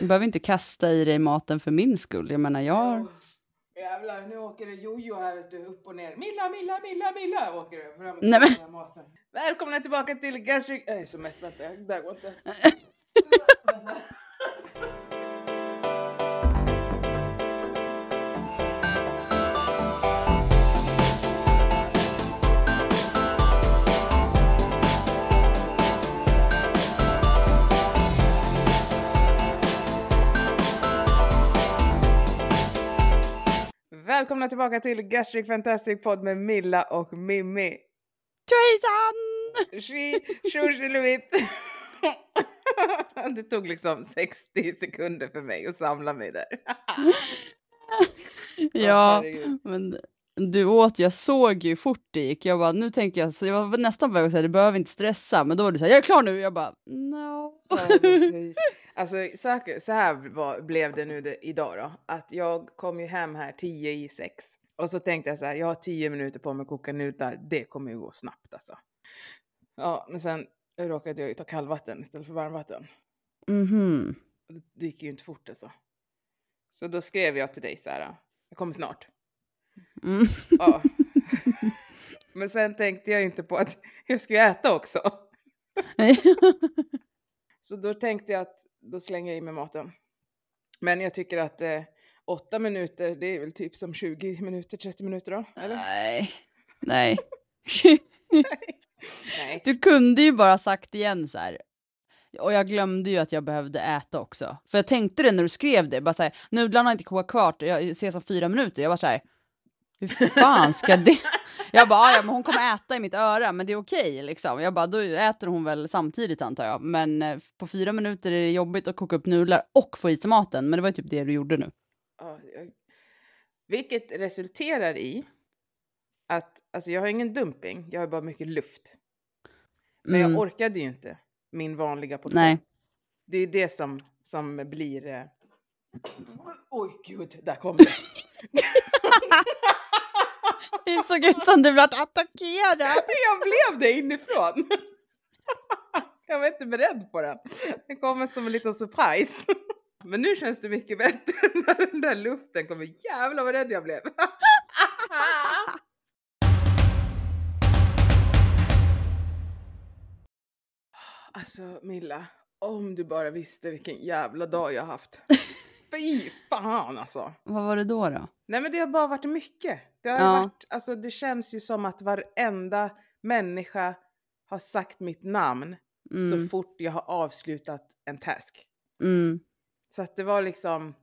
Du behöver inte kasta i dig maten för min skull. Jag menar, jag har... Jävlar, nu åker det jojo här vet du, upp och ner. Milla, Milla, Milla, Milla åker det fram och Nej, men- maten. Välkomna tillbaka till Gastric... Jag är så mätt, vänta, det här går inte. Välkomna tillbaka till Gastric Fantastic Podd med Milla och Mimmi. Treason! Tji. Det tog liksom 60 sekunder för mig att samla mig där. Ja, men du åt, jag såg ju fort det gick. Jag bara, nu tänker jag, så jag var nästan på väg att säga, du behöver inte stressa, men då var du såhär, jag är klar nu. Jag bara, no. Alltså så här var, blev det nu det, idag då. Att jag kom ju hem här 10 i 6. Och så tänkte jag så här, jag har 10 minuter på mig att koka nudlar. Det kommer ju gå snabbt alltså. Ja, men sen råkade jag ju ta kallvatten istället för varmvatten. Mhm. Det gick ju inte fort alltså. Så då skrev jag till dig så här, jag kommer snart. Mm. Ja. Men sen tänkte jag inte på att jag skulle äta också. Så då tänkte jag att då slänger jag i mig maten. Men jag tycker att eh, åtta minuter, det är väl typ som 20 minuter, 30 minuter då? Eller? Nej, nej. Nej. Du kunde ju bara sagt igen så här. Och jag glömde ju att jag behövde äta också. För jag tänkte det när du skrev det, bara så här, nudlarna har inte kokat klart, jag ses om fyra minuter. Jag var så här, hur fan ska det? Jag bara, "Ah, ja men hon kommer äta i mitt öra, men det är okej liksom. Jag bara, då äter hon väl samtidigt antar jag. Men eh, på fyra minuter är det jobbigt att koka upp nudlar och få i sig maten. Men det var ju typ det du gjorde nu. Vilket resulterar i att, alltså jag har ingen dumping, jag har bara mycket luft. Men Mm. jag orkade ju inte min vanliga portion. Nej. Det är det som, som blir... Eh... Oj gud, där kom det. Det såg ut som du blev attackerad. Jag blev det inifrån. Jag var inte beredd på den. Den kommer som en liten surprise. Men nu känns det mycket bättre när den där luften kommer. Jävlar vad rädd jag blev. Alltså Milla, om du bara visste vilken jävla dag jag haft. Fy fan alltså. Vad var det då då? Nej men det har bara varit mycket. Det har Ja. varit, alltså det känns ju som att varenda människa har sagt mitt namn Mm. så fort jag har avslutat en task. Mm. Så att det var liksom,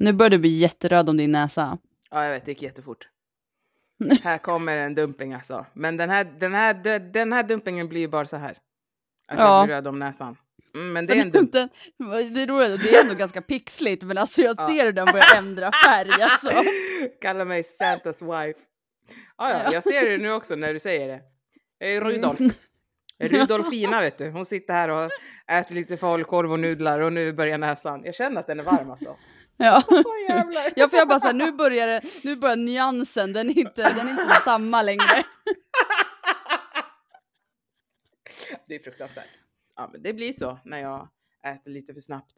Nu börjar du bli jätteröd om din näsa. ja jag vet det gick jättefort. här kommer en dumping alltså. Men den här, den här, den- den här dumpingen blir ju bara så här. Att Ja. jag blir röd om näsan. Mm, men det är en För dump. den, det är roligt, det är ändå ganska pixligt men alltså jag Ja. ser hur den börjar ändra färg alltså. Kalla mig Santas wife. Ah, ja, Ja. jag ser det nu också när du säger det. Jag är Rudolf. Rudolfina vet du, hon sitter här och äter lite falukorv och nudlar och nu börjar näsan. Jag känner att den är varm alltså. Ja. Jävlar. Ja för jag bara såhär, nu börjar det, nu börjar nyansen, den är inte, den är inte samma längre. Det är fruktansvärt. Ja men det blir så när jag äter lite för snabbt.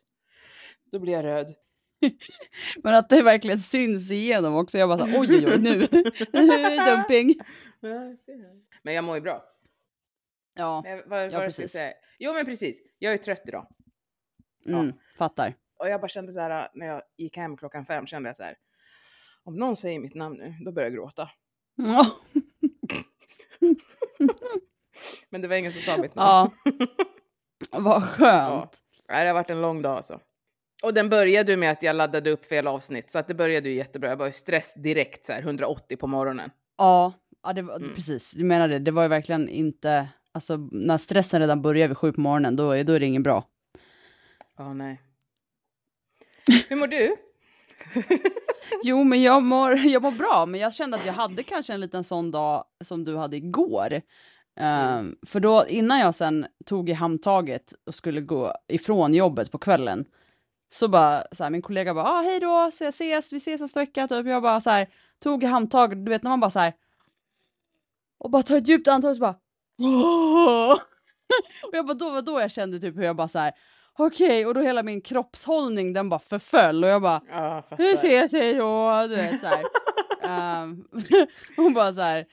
Då blir jag röd. Men att det verkligen syns igenom också, jag bara såhär, oj oj oj nu, nu är det dumping. Ja. Men jag mår ju bra. Ja, Men jag- vad, Ja, vad ska jag precis. säga? Jo men precis, jag är trött idag. mm, fattar. Och jag bara kände så här när jag gick hem klockan fem kände jag så här. Om någon säger mitt namn nu, då börjar jag gråta. Ja, Men det var ingen som sa mitt namn. ja. Vad skönt. Nej, det har varit en lång dag alltså. Och den började ju med att jag laddade upp fel avsnitt, så att det började ju jättebra. Jag var i stress direkt så här 180 på morgonen. Ja, ja det var, Mm. precis, du menar det, det var ju verkligen inte, alltså när stressen redan börjar vid sju på morgonen, då, är- då är det ingen bra. Ja, nej. Hur mår du? Jo, men jag mår, jag mår bra, men jag kände att jag hade kanske en liten sån dag som du hade igår. Ehm, för då, innan jag sen tog i handtaget och skulle gå ifrån jobbet på kvällen, så bara, så här, min kollega bara, ah, hej då, så ses, vi ses nästa vecka, typ. Jag bara så här, tog i handtaget, du vet när man bara så här, och bara tar ett djupt andetag och så bara, och jag bara, då var då jag kände typ hur jag bara så här, okej, och då hela min kroppshållning den bara förföll och jag bara, Ja, hur ses det då? Du vet så här. Ehm, hon bara så här,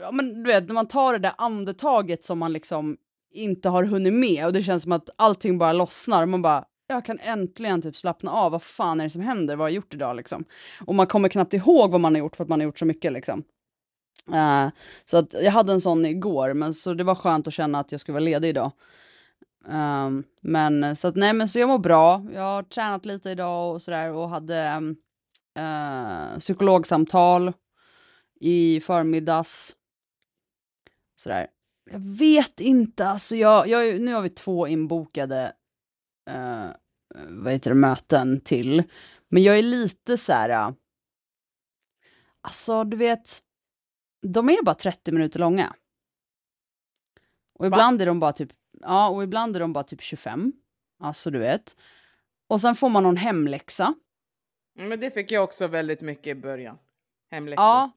ja, men du vet när man tar det där andetaget som man liksom inte har hunnit med och det känns som att allting bara lossnar och man bara, jag kan äntligen typ slappna av, vad fan är det som händer, vad har jag gjort idag liksom? Och man kommer knappt ihåg vad man har gjort för att man har gjort så mycket liksom. Uh, så att jag hade en sån igår, men så det var skönt att känna att jag skulle vara ledig idag. Um, men så att nej, men så jag mår bra. Jag har tränat lite idag och sådär och hade um, uh, psykologsamtal i förmiddags. Sådär. Jag vet inte, alltså jag, jag, nu har vi två inbokade uh, vad heter det, möten till. Men jag är lite så här. uh, Alltså, du vet, de är bara 30 minuter långa. Och ibland är de bara typ, ja, och ibland är de bara typ 25. Alltså, du vet. Och sen får man någon hemläxa. Mm, Men det fick jag också väldigt mycket i början. Hemläxor. Ja,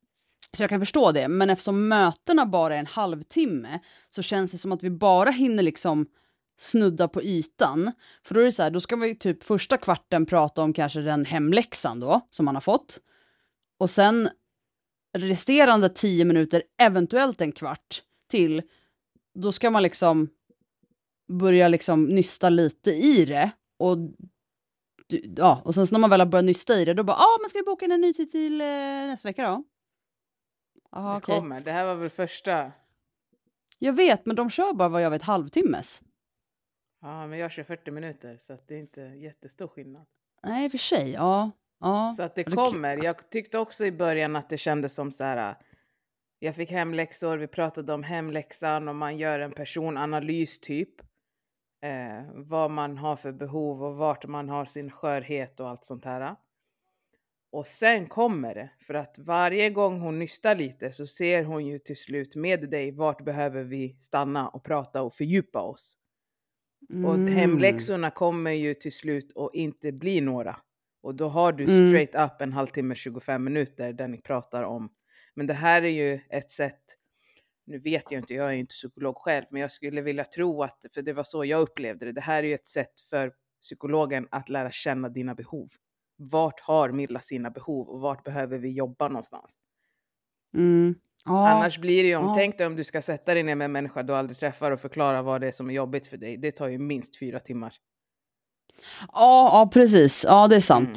så jag kan förstå det. Men eftersom mötena bara är en halvtimme så känns det som att vi bara hinner liksom snudda på ytan. För då är det så här, då ska vi typ första kvarten prata om kanske den hemläxan då, som man har fått. Och sen resterande tio minuter, eventuellt en kvart till, då ska man liksom börja liksom nysta lite i det. Och, ja, och sen när man väl har börjat nysta i det, då bara, ja, ah, men ska vi boka in en ny tid till eh, nästa vecka då? Ja, det okej. kommer. Det här var väl första. Jag vet, men de kör bara vad jag vet halvtimmes. Ja, men jag kör 40 minuter så det är inte jättestor skillnad. Nej, i och för sig, ja. ja. Så att det kommer. Jag tyckte också i början att det kändes som så här. Jag fick hemläxor, vi pratade om hemläxan och man gör en personanalys typ. Eh, vad man har för behov och vart man har sin skörhet och allt sånt här. Och sen kommer det, för att varje gång hon nystar lite så ser hon ju till slut med dig vart behöver vi stanna och prata och fördjupa oss. Och Mm. hemläxorna kommer ju till slut att inte bli några. Och då har du Mm. straight up en halvtimme, 25 minuter där ni pratar om. Men det här är ju ett sätt, nu vet jag inte, jag är inte psykolog själv, men jag skulle vilja tro att, för det var så jag upplevde det, det här är ju ett sätt för psykologen att lära känna dina behov. Vart har Milla sina behov och vart behöver vi jobba någonstans? Mm. Ja. Annars blir det ju, om, ja. tänk dig om du ska sätta dig ner med en människa du aldrig träffar och förklara vad det är som är jobbigt för dig. Det tar ju minst fyra timmar. ja, ja, precis. Ja, det är sant. Mm.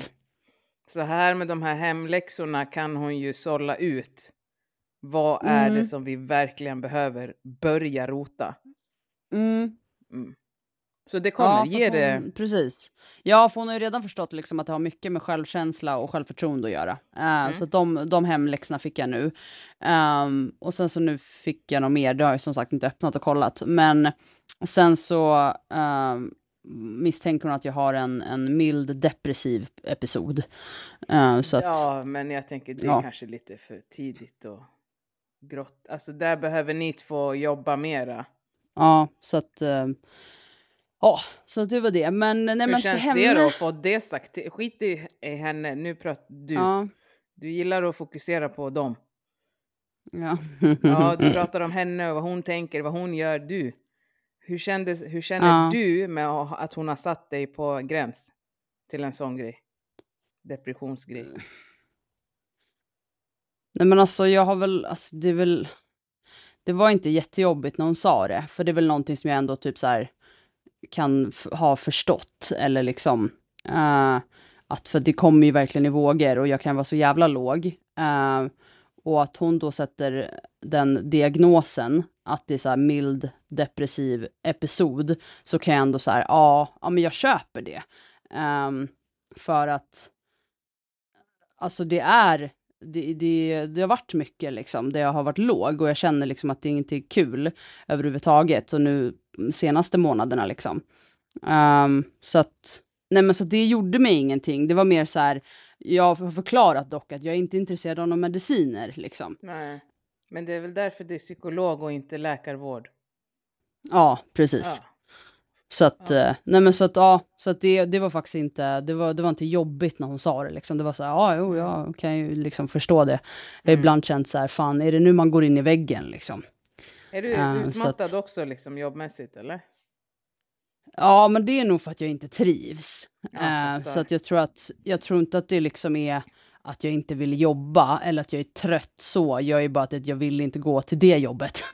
Så här med de här hemläxorna kan hon ju sålla ut. Vad är Mm. det som vi verkligen behöver börja rota? Mm. Så det kommer, Ja, ge det. hon, Precis. Ja, för hon har ju redan förstått liksom att det har mycket med självkänsla och självförtroende att göra. Eh, Mm. Så att de, de hemläxorna fick jag nu. Ehm, och sen så nu fick jag nog mer, det har jag som sagt inte öppnat och kollat. Men sen så ehm, misstänker hon att jag har en, en mild depressiv episod. Eh, så att, Ja, men jag tänker det är Ja. kanske lite för tidigt och grått. Alltså där behöver ni två jobba mera. ja, så att... eh, Ja, så det var det. Men nej Hur men så känns henne... det då att få det sagt? Skit i henne, nu pratar du. Ja, Du gillar att fokusera på dem. ja. Ja, du pratar om henne och vad hon tänker, vad hon gör, du. Hur, kändes, hur känner Ja. du med att att hon har satt dig på gräns till en sån grej? Depressionsgrej. Nej men alltså jag har väl, alltså det är väl, det var inte jättejobbigt när hon sa det, för det är väl någonting som jag ändå typ så här kan f- ha förstått, eller liksom, uh, att för det kommer ju verkligen i vågor och jag kan vara så jävla låg. Uh, och att hon då sätter den diagnosen, att det är så här mild depressiv episod, så kan jag ändå så här, ja, ja men jag köper det. Um, för att, alltså det är, det, det, det har varit mycket liksom, det jag har varit låg och jag känner liksom att det inte är kul överhuvudtaget, och nu senaste månaderna liksom. Ehm, så att, nej men så det gjorde mig ingenting, det var mer så här, jag har förklarat dock att jag är inte intresserad av några mediciner liksom. Nej. Men det är väl därför det är psykolog och inte läkarvård. Ja, precis. Ja. Så att, Ja. eh, nej men så att, ja, så att det, det var faktiskt inte, det var, det var inte jobbigt när hon sa det liksom. Det var så här, ja, jo, jag kan ju liksom förstå det. Jag har Mm. ibland känt så här, fan, är det nu man går in i väggen liksom? Är du så utmattad att- också liksom jobbmässigt eller? Ja, men det är nog för att jag inte trivs. Ja, fattar. så att jag tror att, jag tror inte att det liksom är att jag inte vill jobba eller att jag är trött så. Jag är bara att jag vill inte gå till det jobbet.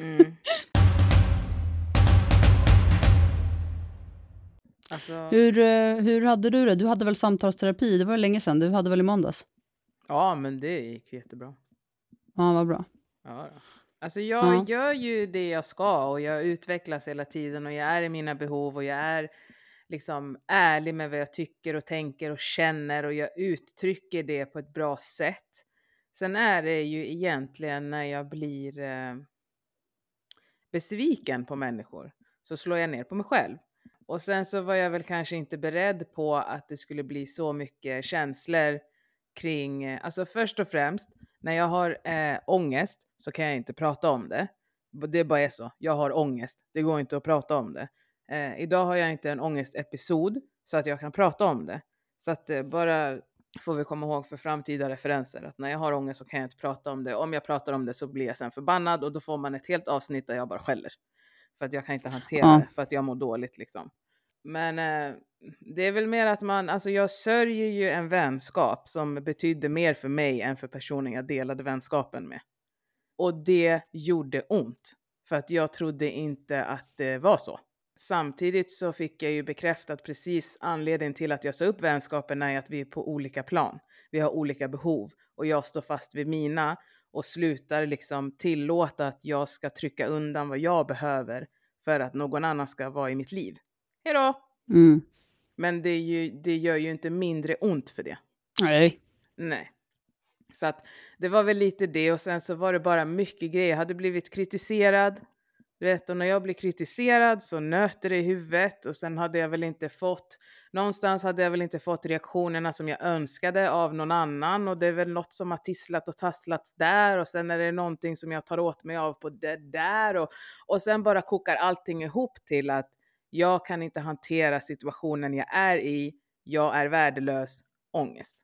Mm. Alltså, Hur, eh, hur hade du det? Du hade väl samtalsterapi? Det var länge sedan. Du hade väl i måndags? ja men det gick jättebra. Ja, vad bra. Ja, då. Alltså jag Ja. gör ju det jag ska och jag utvecklas hela tiden och jag är i mina behov och jag är liksom ärlig med vad jag tycker och tänker och känner och jag uttrycker det på ett bra sätt. Sen är det ju egentligen när jag blir eh, besviken på människor så slår jag ner på mig själv. Och sen så var jag väl kanske inte beredd på att det skulle bli så mycket känslor kring, alltså först och främst när jag har eh, ångest så kan jag inte prata om det. Det bara är så. Jag har ångest. Det går inte att prata om det. Eh, idag har jag inte en ångestepisod så att jag kan prata om det. Så att eh, bara får vi komma ihåg för framtida referenser att när jag har ångest så kan jag inte prata om det. Om jag pratar om det så blir jag sen förbannad och då får man ett helt avsnitt där jag bara skäller. För att jag kan inte hantera det för att jag mår dåligt liksom. Men eh, det är väl mer att man, alltså jag sörjer ju en vänskap som betydde mer för mig än för personen jag delade vänskapen med. Och det gjorde ont. För att jag trodde inte att det var så. Samtidigt så fick jag ju bekräftat precis anledningen till att jag sa upp vänskapen är att vi är på olika plan. Vi har olika behov och jag står fast vid mina och slutar liksom tillåta att jag ska trycka undan vad jag behöver för att någon annan ska vara i mitt liv. Hejdå! Mm. Men det, ju, det gör ju inte mindre ont för det. Nej. Nej. Så att det var väl lite det och sen så var det bara mycket grejer. Jag hade blivit kritiserad. Du vet, och när jag blir kritiserad så nöter det i huvudet och sen hade jag väl inte fått, någonstans hade jag väl inte fått reaktionerna som jag önskade av någon annan och det är väl något som har tisslat och tasslats där och sen är det någonting som jag tar åt mig av på det där och, och sen bara kokar allting ihop till att jag kan inte hantera situationen jag är i, jag är värdelös, ångest.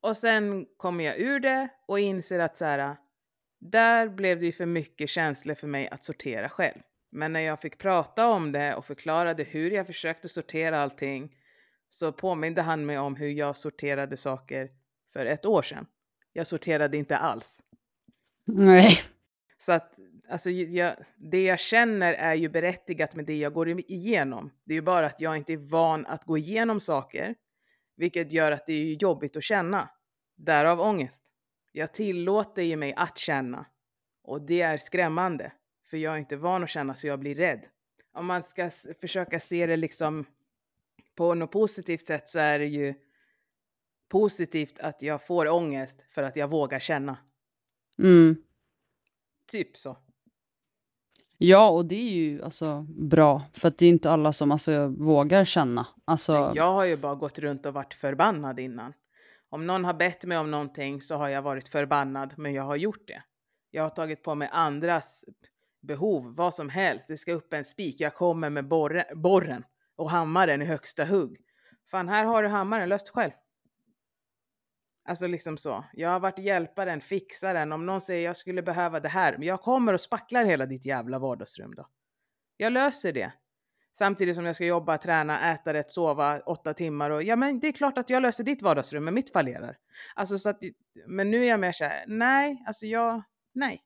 Och sen kommer jag ur det och inser att så här, där blev det ju för mycket känslor för mig att sortera själv. Men när jag fick prata om det och förklarade hur jag försökte sortera allting så påminde han mig om hur jag sorterade saker för ett år sedan. Jag sorterade inte alls. Nej. Så att alltså, jag, det jag känner är ju berättigat med det jag går igenom. Det är ju bara att jag inte är van att gå igenom saker, vilket gör att det är jobbigt att känna. Därav ångest. Jag tillåter ju mig att känna och det är skrämmande, för jag är inte van att känna så jag blir rädd. Om man ska försöka se det liksom på något positivt sätt så är det ju positivt att jag får ångest för att jag vågar känna. Mm. Typ så. Ja, och det är ju alltså bra, för att det är inte alla som alltså, vågar känna. Alltså, Jag har ju bara gått runt och varit förbannad innan. Om någon har bett mig om någonting så har jag varit förbannad, men jag har gjort det. Jag har tagit på mig andras behov, vad som helst. Det ska upp en spik, jag kommer med borre, borren och hammaren i högsta hugg. Fan, här har du hammaren, lös det själv. Alltså liksom så. Jag har varit hjälparen, fixaren. Om någon säger jag skulle behöva det här, men jag kommer och spacklar hela ditt jävla vardagsrum då. Jag löser det. Samtidigt som jag ska jobba, träna, äta rätt, sova åtta timmar och ja, men det är klart att jag löser ditt vardagsrum, men mitt fallerar. Alltså så att, men nu är jag mer så här, nej, alltså jag, nej.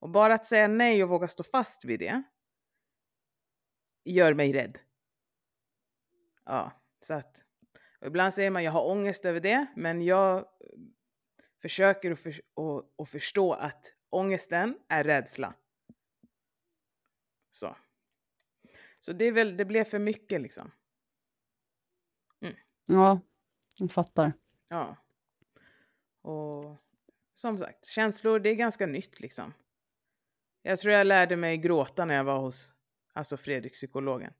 Och bara att säga nej och våga stå fast vid det gör mig rädd. Ja, så att ibland säger man jag har ångest över det, men jag försöker att, för, och, och förstå att ångesten är rädsla. Så. Så det, väl, det blev för mycket liksom. ja, jag fattar. Ja. Och som sagt, känslor, det är ganska nytt liksom. Jag tror jag lärde mig gråta när jag var hos alltså Fredrik, psykologen.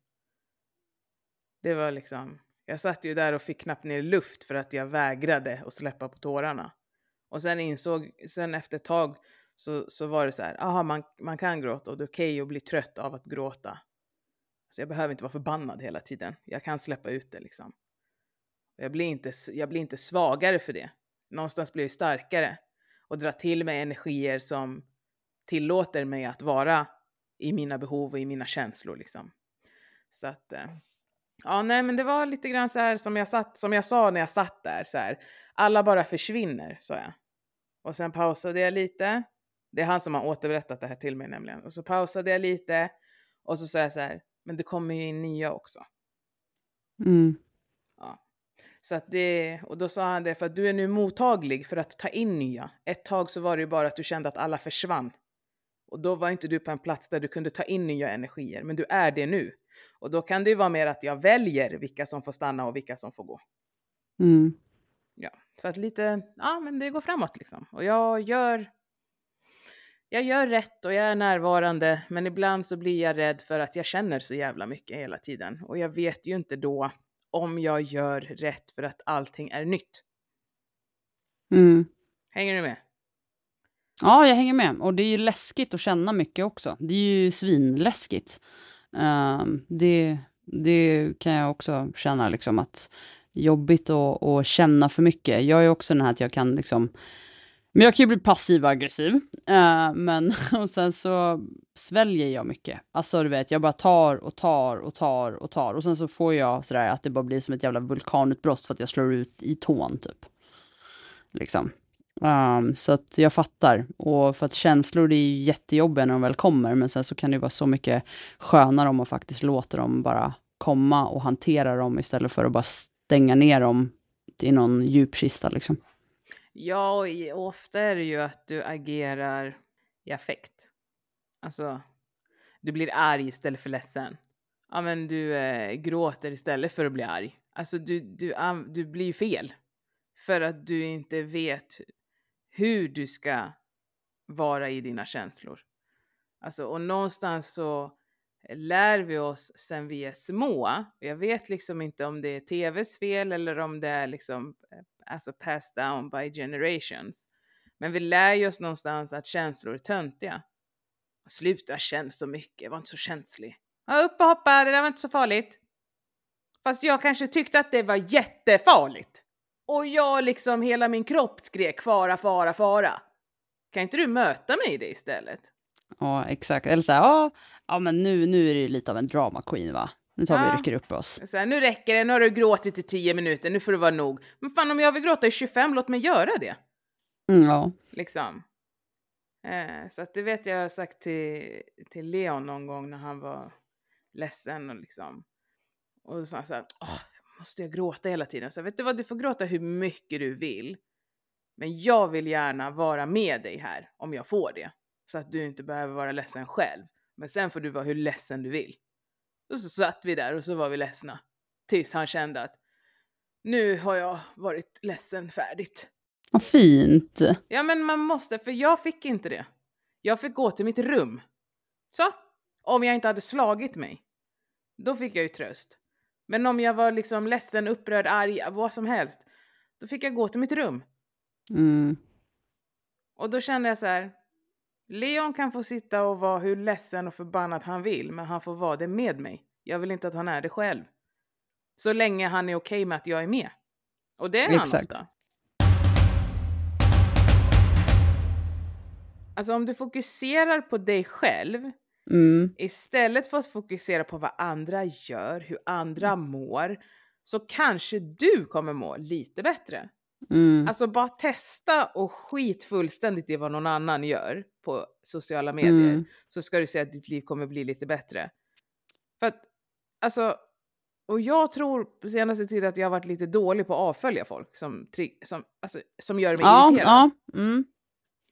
Det var liksom, jag satt ju där och fick knappt ner luft för att jag vägrade att släppa på tårarna. Och sen insåg, sen efter ett tag så, så var det så här, aha, man, man kan gråta och det är okej att bli trött av att gråta. Alltså jag behöver inte vara förbannad hela tiden. Jag kan släppa ut det liksom. Jag blir inte, jag blir inte svagare för det. Någonstans blir jag starkare och drar till mig energier som tillåter mig att vara i mina behov och i mina känslor liksom. Så att, eh, ja nej men det var lite grann så här som jag, satt, som jag sa när jag satt där så här. Alla bara försvinner, sa jag. Och sen pausade jag lite. Det är han som har återberättat det här till mig nämligen. Och så pausade jag lite och så sa jag så här, men det kommer ju in nya också. Mm. Ja. Så att det, och då sa han det, för att du är nu mottaglig för att ta in nya. Ett tag så var det ju bara att du kände att alla försvann. Och då var inte du på en plats där du kunde ta in nya energier, men du är det nu. Och då kan det ju vara mer att jag väljer vilka som får stanna och vilka som får gå. Mm. Ja, så att lite, ja men det går framåt liksom. Och jag gör, jag gör rätt och jag är närvarande, men ibland så blir jag rädd för att jag känner så jävla mycket hela tiden. Och jag vet ju inte då om jag gör rätt för att allting är nytt. Mm. Hänger du med? Ja, jag hänger med. Och det är ju läskigt att känna mycket också. Det är ju svinläskigt. Um, det, det kan jag också känna liksom att jobbigt att, att känna för mycket. Jag är också den här att jag kan liksom men jag kan ju bli passiv och aggressiv. Uh, men och sen så sväljer jag mycket. Alltså du vet, jag bara tar och tar och tar och tar. Och sen så får jag sådär att det bara blir som ett jävla vulkanutbrott för att jag slår ut i tån typ. Liksom. Um, så att jag fattar. Och för att känslor det är ju jättejobbiga när de väl kommer. Men sen så kan det ju vara så mycket skönare om man faktiskt låter dem bara komma och hantera dem istället för att bara stänga ner dem i någon djup kista liksom. Ja, och ofta är det ju att du agerar i affekt. Alltså, du blir arg istället för ledsen. Ja, men du eh, gråter istället för att bli arg. Alltså, du, du, du blir fel. För att du inte vet hur du ska vara i dina känslor. Alltså, och någonstans så lär vi oss sen vi är små. Jag vet liksom inte om det är tvs fel eller om det är liksom eh, alltså passed down by generations. Men vi lär ju oss någonstans att känslor är töntiga. Sluta känna så mycket, var inte så känslig. Ja, upp och hoppa, det där var inte så farligt. Fast jag kanske tyckte att det var jättefarligt. Och jag liksom, hela min kropp skrek fara, fara, fara. Kan inte du möta mig i det istället? Ja, exakt. Eller så här, ja, ja men nu, nu är det lite av en drama queen va? Nu tar vi och rycker upp oss. Så här, nu räcker det, nu har du gråtit i 10 minuter, nu får det vara nog. Men fan om jag vill gråta i 25, låt mig göra det. Mm, ja. Liksom. Eh, så att det vet jag har sagt till, till Leon någon gång när han var ledsen och liksom. Och då sa han så här, Åh, måste jag gråta hela tiden? Så vet du vad, du får gråta hur mycket du vill. Men jag vill gärna vara med dig här om jag får det. Så att du inte behöver vara ledsen själv. Men sen får du vara hur ledsen du vill. Och så satt vi där och så var vi ledsna. Tills han kände att nu har jag varit ledsen färdigt. Vad fint. Ja men man måste, för jag fick inte det. Jag fick gå till mitt rum. Så, om jag inte hade slagit mig. Då fick jag ju tröst. Men om jag var liksom ledsen, upprörd, arg, vad som helst. Då fick jag gå till mitt rum. Mm. Och då kände jag så här. Leon kan få sitta och vara hur ledsen och förbannad han vill, men han får vara det med mig. Jag vill inte att han är det själv. Så länge han är okej med att jag är med. Och det är han Exakt. ofta. Alltså om du fokuserar på dig själv Mm. istället för att fokusera på vad andra gör, hur andra mår, så kanske du kommer må lite bättre. Mm. Alltså bara testa och skit fullständigt i vad någon annan gör på sociala medier. Mm. Så ska du se att ditt liv kommer bli lite bättre. För att, alltså, och jag tror på senaste tiden att jag har varit lite dålig på att avfölja folk som, som, alltså, som gör mig Ja, irriterad. ja. Mm.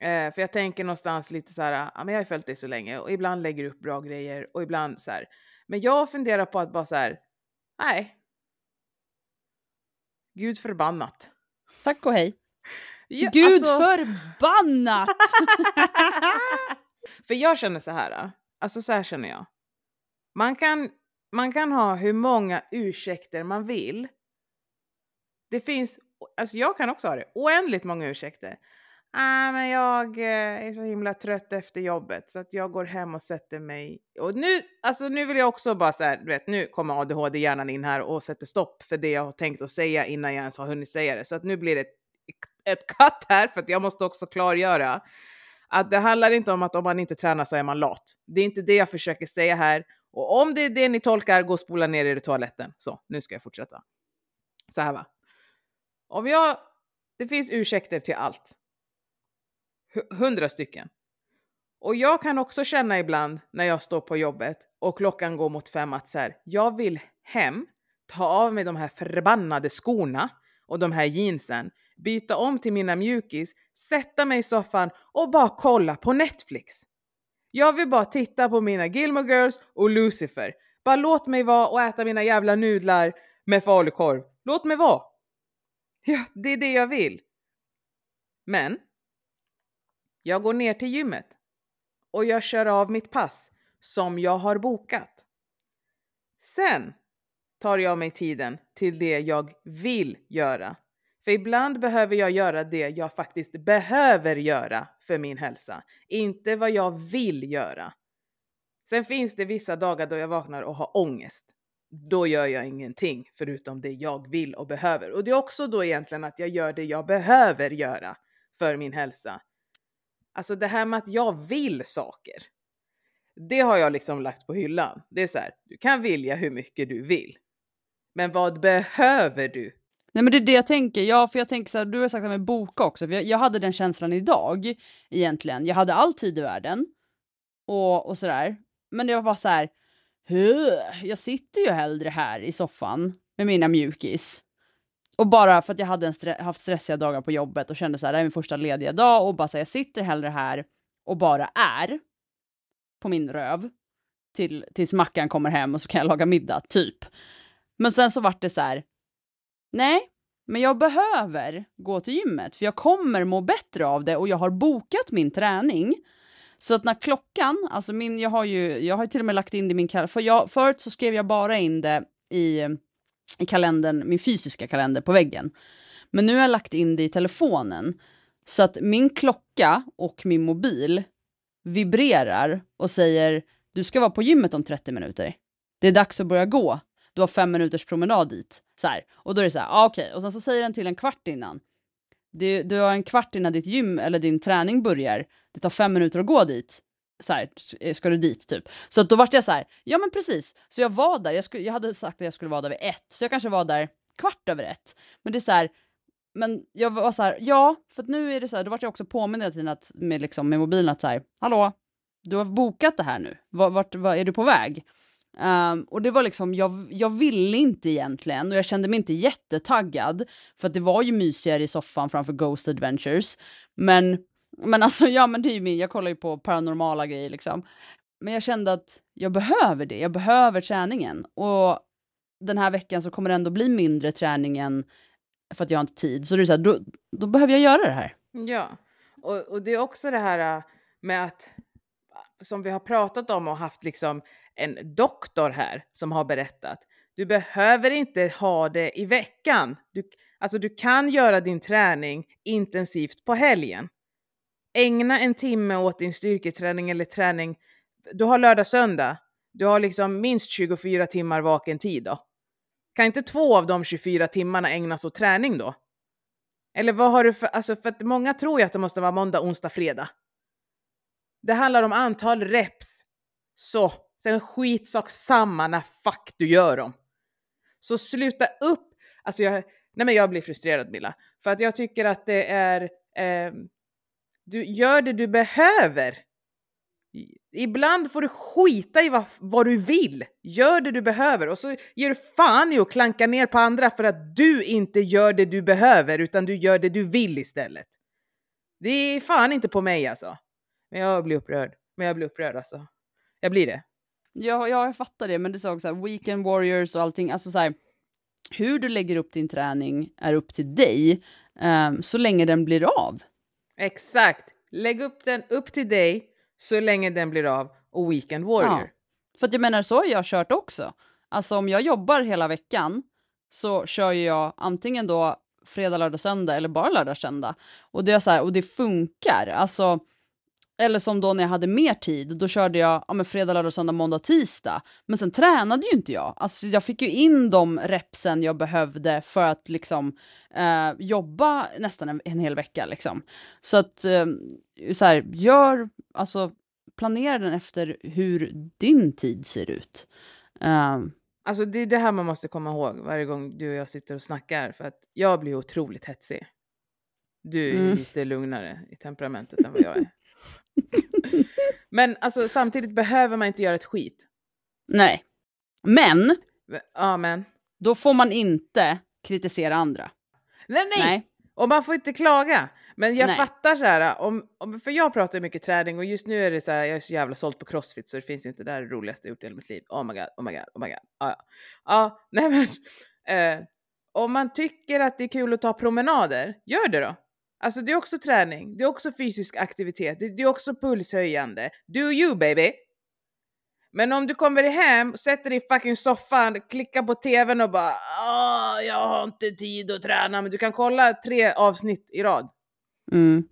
Eh, för jag tänker någonstans lite så här, ja men jag har följt dig så länge och ibland lägger du upp bra grejer och ibland så här. Men jag funderar på att bara så här, nej. Gud förbannat. Tack och hej. Ja, Gud alltså- förbannat! För jag känner så här, alltså så här känner jag. Man kan, man kan ha hur många ursäkter man vill. Det finns, alltså jag kan också ha det, oändligt många ursäkter. Ah, men jag eh, är så himla trött efter jobbet så att jag går hem och sätter mig. Och nu, alltså nu vill jag också bara så här, du vet, nu kommer ADHD-hjärnan in här och sätter stopp för det jag har tänkt att säga innan jag ens har hunnit säga det. Så att nu blir det ett, ett cut här för att jag måste också klargöra att det handlar inte om att om man inte tränar så är man lat. Det är inte det jag försöker säga här Och om det är det ni tolkar, gå och spola ner er i toaletten. Så, nu ska jag fortsätta. Så här va. Om jag, det finns ursäkter till allt. Hundra stycken. Och jag kan också känna ibland när jag står på jobbet och klockan går mot fem att så här, jag vill hem, ta av mig de här förbannade skorna och de här jeansen, byta om till mina mjukis, sätta mig i soffan och bara kolla på Netflix. Jag vill bara titta på mina Gilmore Girls och Lucifer. Bara låt mig vara och äta mina jävla nudlar med falukorv. Låt mig vara. Ja, det är det jag vill. Men jag går ner till gymmet och jag kör av mitt pass som jag har bokat. Sen tar jag mig tiden till det jag vill göra. För ibland behöver jag göra det jag faktiskt behöver göra för min hälsa, inte vad jag vill göra. Sen finns det vissa dagar då jag vaknar och har ångest. Då gör jag ingenting förutom det jag vill och behöver. Och det är också då egentligen att jag gör det jag behöver göra för min hälsa. Alltså det här med att jag vill saker. Det har jag liksom lagt på hyllan. Det är så här, du kan vilja hur mycket du vill. Men vad behöver du? Nej men det är det jag tänker, ja för jag tänker så här, du har sagt att med boka också, för jag, jag, hade den känslan idag egentligen. Jag hade all tid i världen och, och sådär. Men det var bara så här, jag sitter ju hellre här i soffan med mina mjukis. Och bara för att jag hade stre haft stressiga dagar på jobbet och kände så här, det här är min första lediga dag och bara så här, jag sitter hellre här och bara är på min röv till, tills Mackan kommer hem och så kan jag laga middag, typ. Men sen så vart det så här, nej, men jag behöver gå till gymmet för jag kommer må bättre av det och jag har bokat min träning. Så att när klockan, alltså min, jag har ju, jag har till och med lagt in det i min kalender, för jag, förut så skrev jag bara in det i, i kalendern, min fysiska kalender på väggen. Men nu har jag lagt in det i telefonen. Så att min klocka och min mobil vibrerar och säger du ska vara på gymmet om 30 minuter. Det är dags att börja gå du har fem minuters promenad dit. Så här. Och då är det så här, ah, okej, okay. och sen så säger den till en kvart innan. Du, du har en kvart innan ditt gym eller din träning börjar. Det tar fem minuter att gå dit. Så här, eh, ska du dit typ. Så då vart jag så här, ja men precis. Så jag var där, jag, skulle, jag hade sagt att jag skulle vara där vid ett, så jag kanske var där kvart över ett. Men det är så här, men jag var så här, ja, för att nu är det så här, då vart jag också påmind hela tiden att, med, liksom, med mobilen att så här, hallå, du har bokat det här nu, vart, vart, vart är du på väg? Um, och det var liksom, jag, jag ville inte egentligen och jag kände mig inte jättetaggad för att det var ju mysigare i soffan framför Ghost Adventures. Men, men alltså, ja men det är ju min, jag kollar ju på paranormala grejer liksom. Men jag kände att jag behöver det, jag behöver träningen. Och den här veckan så kommer det ändå bli mindre träningen för att jag har inte tid. Så det är så här, då, då behöver jag göra det här. Ja, och, och det är också det här äh, med att äh, som vi har pratat om och haft liksom en doktor här som har berättat. Du behöver inte ha det i veckan. Du, alltså du kan göra din träning intensivt på helgen. Ägna en timme åt din styrketräning eller träning. Du har lördag, söndag. Du har liksom minst 24 timmar vaken tid då. Kan inte två av de 24 timmarna ägnas åt träning då? Eller vad har du för, alltså för att många tror ju att det måste vara måndag, onsdag, fredag. Det handlar om antal reps. Så Sen skitsak samma när fuck du gör dem. Så sluta upp. Alltså jag, nej men jag blir frustrerad Milla. För att jag tycker att det är, eh, du gör det du behöver. Ibland får du skita i vad, vad, du vill. Gör det du behöver och så ger du fan i att klanka ner på andra för att du inte gör det du behöver utan du gör det du vill istället. Det är fan inte på mig alltså. Men jag blir upprörd. Men jag blir upprörd alltså. Jag blir det. Ja, ja, jag fattar det, men du sa så här, weekend warriors och allting, alltså så här, hur du lägger upp din träning är upp till dig, um, så länge den blir av. Exakt, lägg upp den upp till dig så länge den blir av och weekend warrior. Ja. För jag menar, så har jag kört också. Alltså om jag jobbar hela veckan så kör jag antingen då fredag, lördag, söndag eller bara lördag, söndag. Och det, är så här, och det funkar. Alltså eller som då när jag hade mer tid, då körde jag ja, men fredag, lördag, söndag, måndag, tisdag. Men sen tränade ju inte jag. Alltså jag fick ju in de repsen jag behövde för att liksom eh, jobba nästan en, en, hel vecka liksom. Så att eh, så här, gör, alltså planera den efter hur din tid ser ut. Um, Alltså det är det här man måste komma ihåg varje gång du och jag sitter och snackar. För att jag blir otroligt hetsig. Du är Mm. lite lugnare i temperamentet än vad jag är. Men alltså samtidigt behöver man inte göra ett skit. nej. Men Ja men. då får man inte kritisera andra. Nej nej! Nej. Och man får inte klaga. Men jag Nej. fattar så här, om, om, för jag pratar ju mycket träning och just nu är det så här, jag är så jävla sålt på crossfit så det finns inte, det här är det roligaste jag gjort i hela mitt liv. Oh my god, oh my god, oh my god. Ja, ja. ja nej men. Eh, om man tycker att det är kul att ta promenader, gör det då. Alltså det är också träning, det är också fysisk aktivitet, det, det är också pulshöjande. Do you baby! Men om du kommer hem, sätter dig i fucking soffan, klickar på tvn och bara Åh, jag har inte tid att träna, men du kan kolla tre avsnitt i rad. Mm.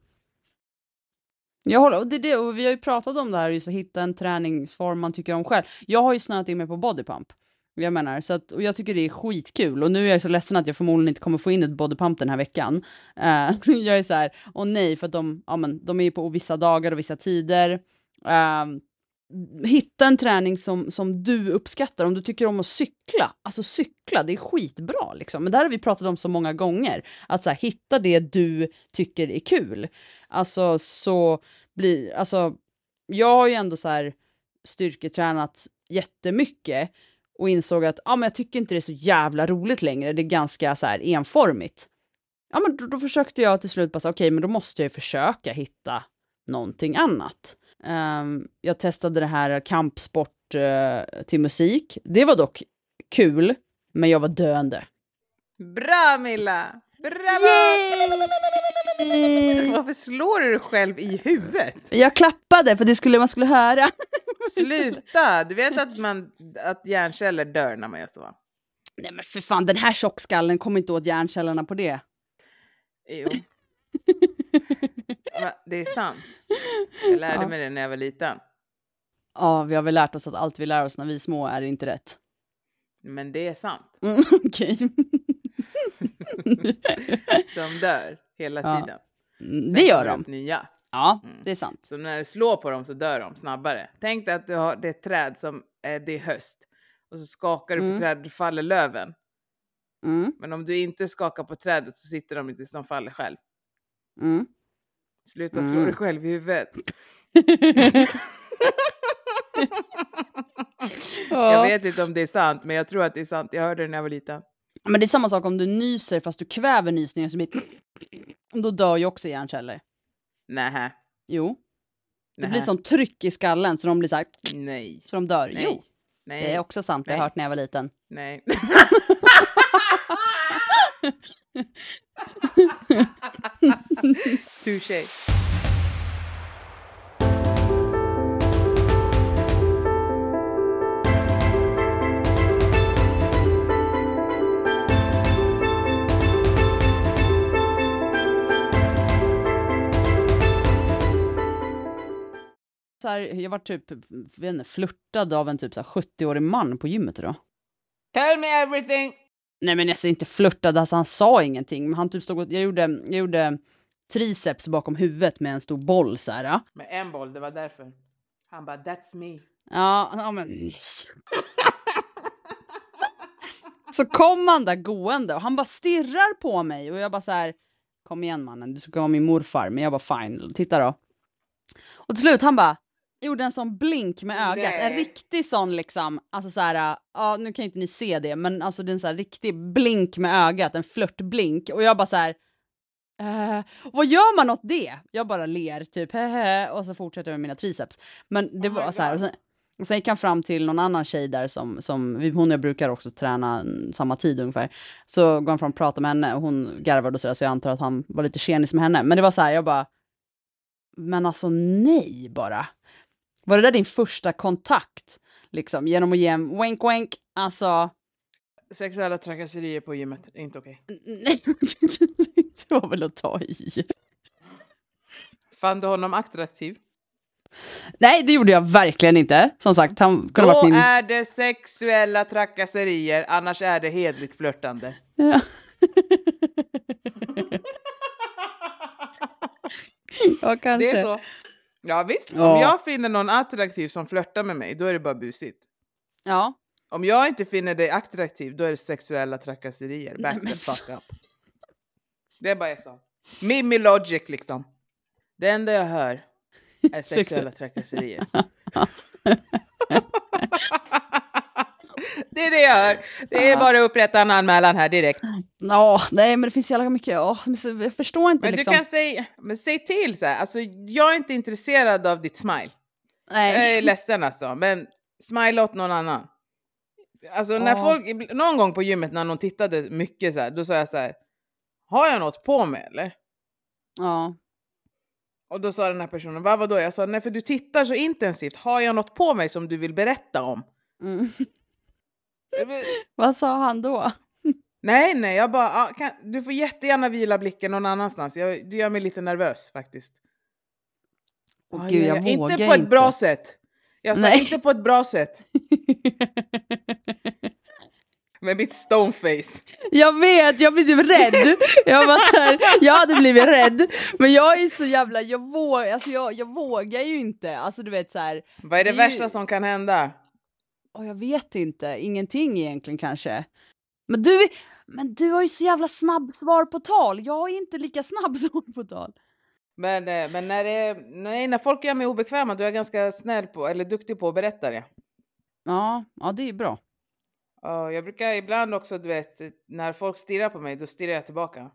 Jag håller, och det är det, och vi har ju pratat om det här, just att hitta en träningsform man tycker om själv. Jag har ju snöat in mig på bodypump. Jag menar, så att, och jag tycker det är skitkul. Och nu är jag så ledsen att jag förmodligen inte kommer få in ett bodypump den här veckan. Uh, jag är så här, åh nej, för att de, ja, men, de är ju på vissa dagar och vissa tider. Uh, hitta en träning som, som du uppskattar. Om du tycker om att cykla, alltså cykla, det är skitbra liksom. Men där har vi pratat om så många gånger. Att så här, hitta det du tycker är kul. Alltså så blir, alltså jag har ju ändå så här styrketränat jättemycket och insåg att ah, men jag tycker inte det är så jävla roligt längre, det är ganska så här enformigt. Ja men då, då försökte jag till slut bara säga okej men då måste jag ju försöka hitta någonting annat. Ehm, jag testade det här kampsport eh, till musik. Det var dock kul, men jag var döende. Bra Milla! Bravo! Yay! Varför slår du dig själv i huvudet? Jag klappade för det skulle man skulle höra. Sluta! Du vet att, man, att hjärnceller dör när man gör så? Nej men för fan, den här tjockskallen kommer inte åt hjärncellerna på det. Jo. Det är sant. Jag lärde Ja. mig det när jag var liten. Ja, vi har väl lärt oss att allt vi lär oss när vi är små är inte rätt. Men det är sant. Mm, Okej. De dör hela Ja. tiden. Mm, Sen det gör de. Nya. Ja, Mm. det är sant. Så när du slår på dem så dör de snabbare. Tänk dig att du har det är ett träd som eh, det är höst. Och så skakar du på Mm. trädet faller löven. Mm, Men om du inte skakar på trädet så sitter de tills de faller själv. mm. Sluta slå Mm. dig själv i huvudet. Jag ja. vet inte om det är sant, men jag tror att det är sant. Jag hörde det när jag var liten. Men det är samma sak om du nyser fast du kväver nysningen så blir då dör ju också hjärnceller. Nähä. Jo, det Nähä. blir sån tryck i skallen så de blir så här, Nej. så de dör. Nej. Jo, Nej. det är också sant. Det har jag hört när jag var liten. Nej. Touché. Så här, jag var typ, inte, flörtad av en typ så här 70-årig man på gymmet idag. Tell me everything! Nej men alltså inte flörtad, alltså han sa ingenting. Men han typ stod och, jag gjorde, jag gjorde triceps bakom huvudet med en stor boll så här. Med en boll, det var därför. Han bara, that's me. Ja, ja men... Så kom han där gående och han bara stirrar på mig och jag bara så här, kom igen mannen, du ska vara min morfar. Men jag bara fine, titta då. Och till slut han bara gjorde en sån blink med ögat, en Nej. riktig sån liksom, alltså så här, ja nu kan inte ni se det, men alltså det är en sån här riktig blink med ögat, en flörtblink och jag bara så här. Eh, vad gör man åt det? Jag bara ler typ hehe, och så fortsätter jag med mina triceps. Men det Oh var så här, och sen, och sen gick han fram till någon annan tjej där som, som hon och jag brukar också träna mm, samma tid ungefär. Så går han fram och pratar med henne och hon garvade och sådär så jag antar att han var lite tjenis med henne. Men det var så här, jag bara, men alltså nej bara. Var det där din första kontakt? Liksom genom att ge en wink wink, alltså Sexuella trakasserier på gymmet, är inte okej. nej, det var väl att ta i. Fann du honom attraktiv? Nej, det gjorde jag verkligen inte. Som sagt, han kunde Då varit min... är det sexuella trakasserier, annars är det hedligt flörtande. Ja. ja, kanske. Det är så. Ja visst, Ja. om jag finner någon attraktiv som flörtar med mig, då är det bara busigt. Ja. Om jag inte finner dig attraktiv, då är det sexuella trakasserier. Back Nej, the fuck up. Det är bara så. Mimi logic liksom. Det enda jag hör är sexuella trakasserier. det är det jag hör. Det är bara att upprätta en anmälan här direkt. Ja, nej men det finns jävla mycket, så- jag förstår inte Men liksom. du kan säga, men säg till så här. Alltså, jag är inte intresserad av ditt smile. Jag Nej. är ledsen alltså, men smile åt någon annan. Alltså när folk, någon gång på gymmet när någon tittade mycket så här, då sa jag så här. Har jag något på mig eller? Ja. Och då sa den här personen, vad vadå? Jag sa, nej för du tittar så intensivt. Har jag något på mig som du vill berätta om? Mm. Vad sa han då? Nej, nej, jag bara, ah, kan, du får jättegärna vila blicken någon annanstans. Jag, du gör mig lite nervös faktiskt. Åh Ah, gud, ja, jag ja. vågar Inte på ett bra sätt. Jag sa Nej. inte på ett bra sätt. Med mitt stoneface. Jag vet, jag blir typ rädd. Jag, var så här, jag hade blivit rädd. Men jag är så jävla, jag, våg, alltså jag, jag vågar ju inte. Alltså du vet så här. Vad är det, Det är ju- värsta som kan hända? Åh, jag vet inte, ingenting egentligen kanske. Men du, men du har ju så jävla snabb svar på tal. Jag är inte lika snabb svar på tal. Men, eh, men när, det, nej, när folk gör mig obekväma då är ganska snäll på, eller duktig på att berätta det. Ja, ja det är bra. Ja, jag brukar ibland också, du vet, när folk stirrar på mig, då stirrar jag tillbaka.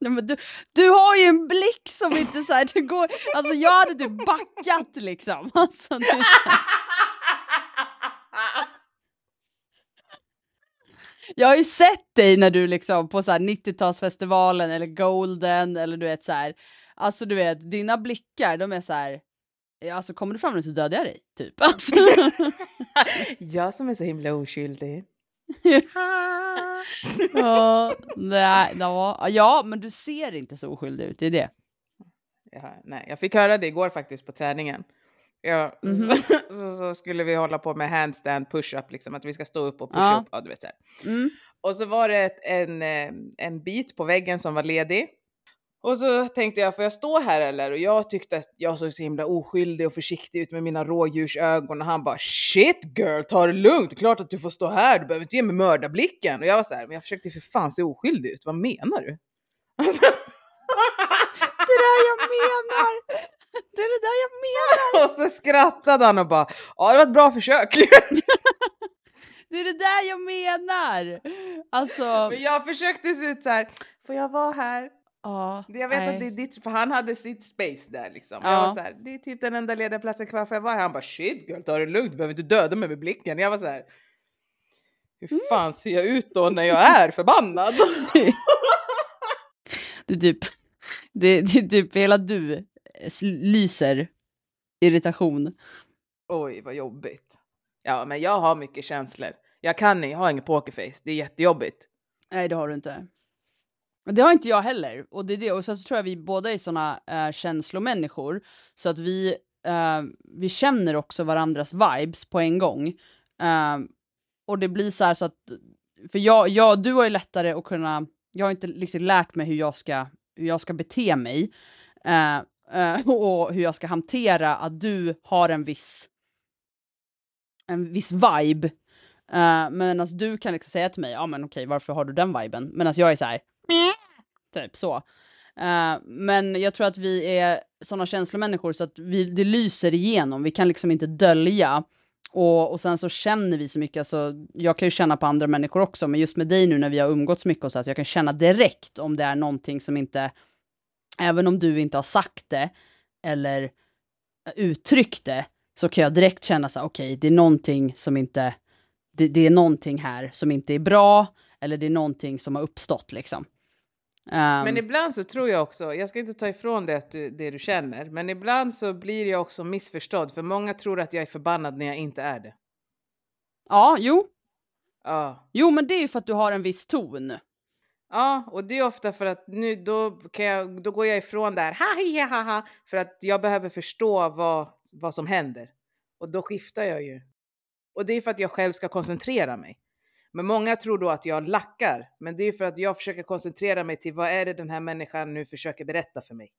Nej, men du, du har ju en blick som inte så här, det går, alltså jag hade typ backat liksom. Alltså, det, är så här- jag har ju sett dig när du liksom på så här 90-talsfestivalen eller Golden eller du vet så här. Alltså du vet, dina blickar de är så här. ja, Alltså kommer du fram nu så dödar jag dig, typ. Alltså. jag som är så himla oskyldig. ja, nej, ja, ja, men du ser inte så oskyldig ut, det är det. Ja, nej, jag fick höra det igår faktiskt på träningen. Ja, Mhm. så, så skulle vi hålla på med handstand push-up, liksom, att vi ska stå upp och pusha Ja. upp. Ja, du vet, så här. Mm. Och så var det ett, en, eh, en bit på väggen som var ledig. Och så tänkte jag, får jag stå här eller? Och jag tyckte att jag såg så himla oskyldig och försiktig ut med mina rådjursögon. Och han bara shit girl, ta det lugnt. Klart att du får stå här, du behöver inte ge mig mördarblicken. Och jag var så här, men jag försökte för fan se oskyldig ut. Vad menar du? Alltså, Det är det jag menar! Det är det där jag menar! och så skrattade han och bara, ja det var ett bra försök. Det är det där jag menar! Alltså, men jag försökte se ut så här, får jag vara här? ja, Jag vet nej. att det är ditt, för han hade sitt space där liksom. Ja. Jag var så här, det är typ den enda lediga platsen kvar för jag var här. Han bara shit girl, ta det lugnt, du behöver inte döda mig med blicken. Jag var så här, hur Mm. fan ser jag ut då när jag är förbannad? det, är typ, det, det är typ hela du lyser irritation. Oj vad jobbigt. Ja men jag har mycket känslor. Jag kan jag har ingen pokerface, det är jättejobbigt. Nej, det har du inte. Det har inte jag heller. Och, det är det. och sen så tror jag vi båda är såna uh, känslomänniskor. Så att vi, eh, vi känner också varandras vibes på en gång. Eh, och det blir så här så att, för jag, jag, du har ju lättare att kunna, jag har inte riktigt lärt mig hur jag ska, hur jag ska bete mig. Eh, eh, och hur jag ska hantera att du har en viss, en viss vibe. Uh, men alltså du kan liksom säga till mig, ja men okej varför har du den viben? Medan jag är så här, typ så. Eh, men jag tror att vi är sådana känslomänniskor så att vi, det lyser igenom, vi kan liksom inte dölja. Och, och sen så känner vi så mycket, alltså, jag kan ju känna på andra människor också, men just med dig nu när vi har umgåtts mycket och så att jag kan känna direkt om det är någonting som inte, även om du inte har sagt det eller uttryckt det, så kan jag direkt känna så här, okej, det är någonting som inte, det, det är någonting här som inte är bra, eller det är någonting som har uppstått liksom. Men Ehm, ibland så tror jag också, jag ska inte ta ifrån det, att du, det du känner, men ibland så blir jag också missförstådd för många tror att jag är förbannad när jag inte är det. ja, jo, Ja. jo, men det är ju för att du har en viss ton. Ja, och det är ofta för att nu då, kan jag, då går jag ifrån där, ha hi, ha ha, för att jag behöver förstå vad, vad som händer. Och då skiftar jag ju. Och det är för att jag själv ska koncentrera mig. Men många tror då att jag lackar, men det är för att jag försöker koncentrera mig till vad är det den här människan nu försöker berätta för mig.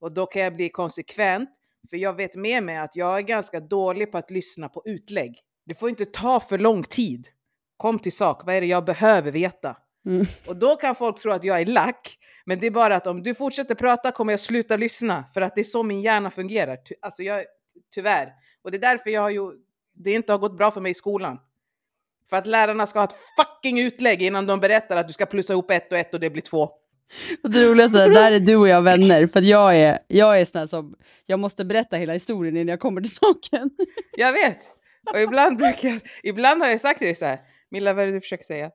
Och då kan jag bli konsekvent För jag vet med mig att jag är ganska dålig på att lyssna på utlägg. Det får inte ta för lång tid. Kom till sak, vad är det jag behöver veta? Mm. Och då kan folk tro att jag är lack, men det är bara att om du fortsätter prata kommer jag sluta lyssna, för att det är så min hjärna fungerar. Ty alltså jag, tyvärr. Och det är därför jag har ju, det inte har gått bra för mig i skolan. För att lärarna ska ha ett fucking utlägg innan de berättar att du ska plussa ihop ett och ett och det blir två. Och det roligaste är, där är du och jag vänner, för jag är, jag är sån som, jag måste berätta hela historien innan jag kommer till saken. Jag vet! Och ibland brukar jag, ibland har jag sagt till dig så här, Milla vad är det du försöker säga?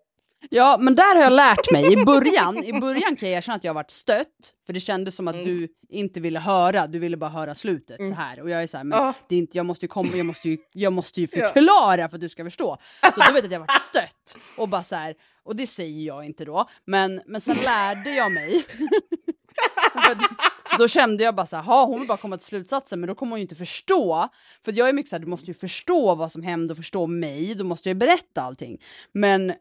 Ja, men där har jag lärt mig. I början, I början kan jag erkänna att jag har varit stött, för det kändes som att Mm. du inte ville höra, du ville bara höra slutet så här. Och jag är så här, men Ja. det är inte, jag måste ju komma, jag måste ju, jag måste ju förklara för att du ska förstå. Så då vet att jag varit stött. Och bara så här, och det säger jag inte då, men, men sen lärde jag mig. Då kände jag bara så här, "Ha, hon vill bara komma till slutsatsen, men då kommer hon ju inte förstå. För jag är mycket så här, du måste ju förstå vad som hände och förstå mig, då måste jag ju berätta allting. Men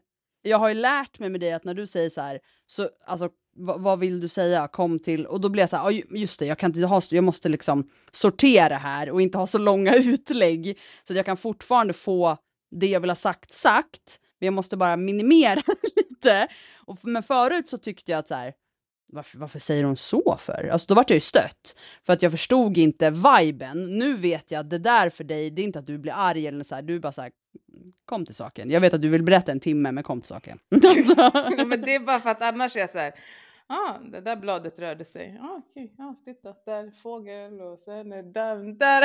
jag har ju lärt mig med dig att när du säger så här, så alltså vad, vill du säga? Kom till, och då blir jag så här, just det, jag kan inte ha, jag måste liksom sortera här och inte ha så långa utlägg så att jag kan fortfarande få det jag vill ha sagt sagt, men jag måste bara minimera lite. Och, men förut så tyckte jag att så här, varför, varför säger hon så för? Alltså då vart jag ju stött. För att jag förstod inte viben. Nu vet jag att det där för dig, det är inte att du blir arg eller så här, du är bara så här, kom till saken. Jag vet att du vill berätta en timme, men kom till saken. Alltså. Ja, men det är bara för att annars är jag så här, ah, det där bladet rörde sig. Ah, okej, ah, titta, där är fågel och sen är där, där.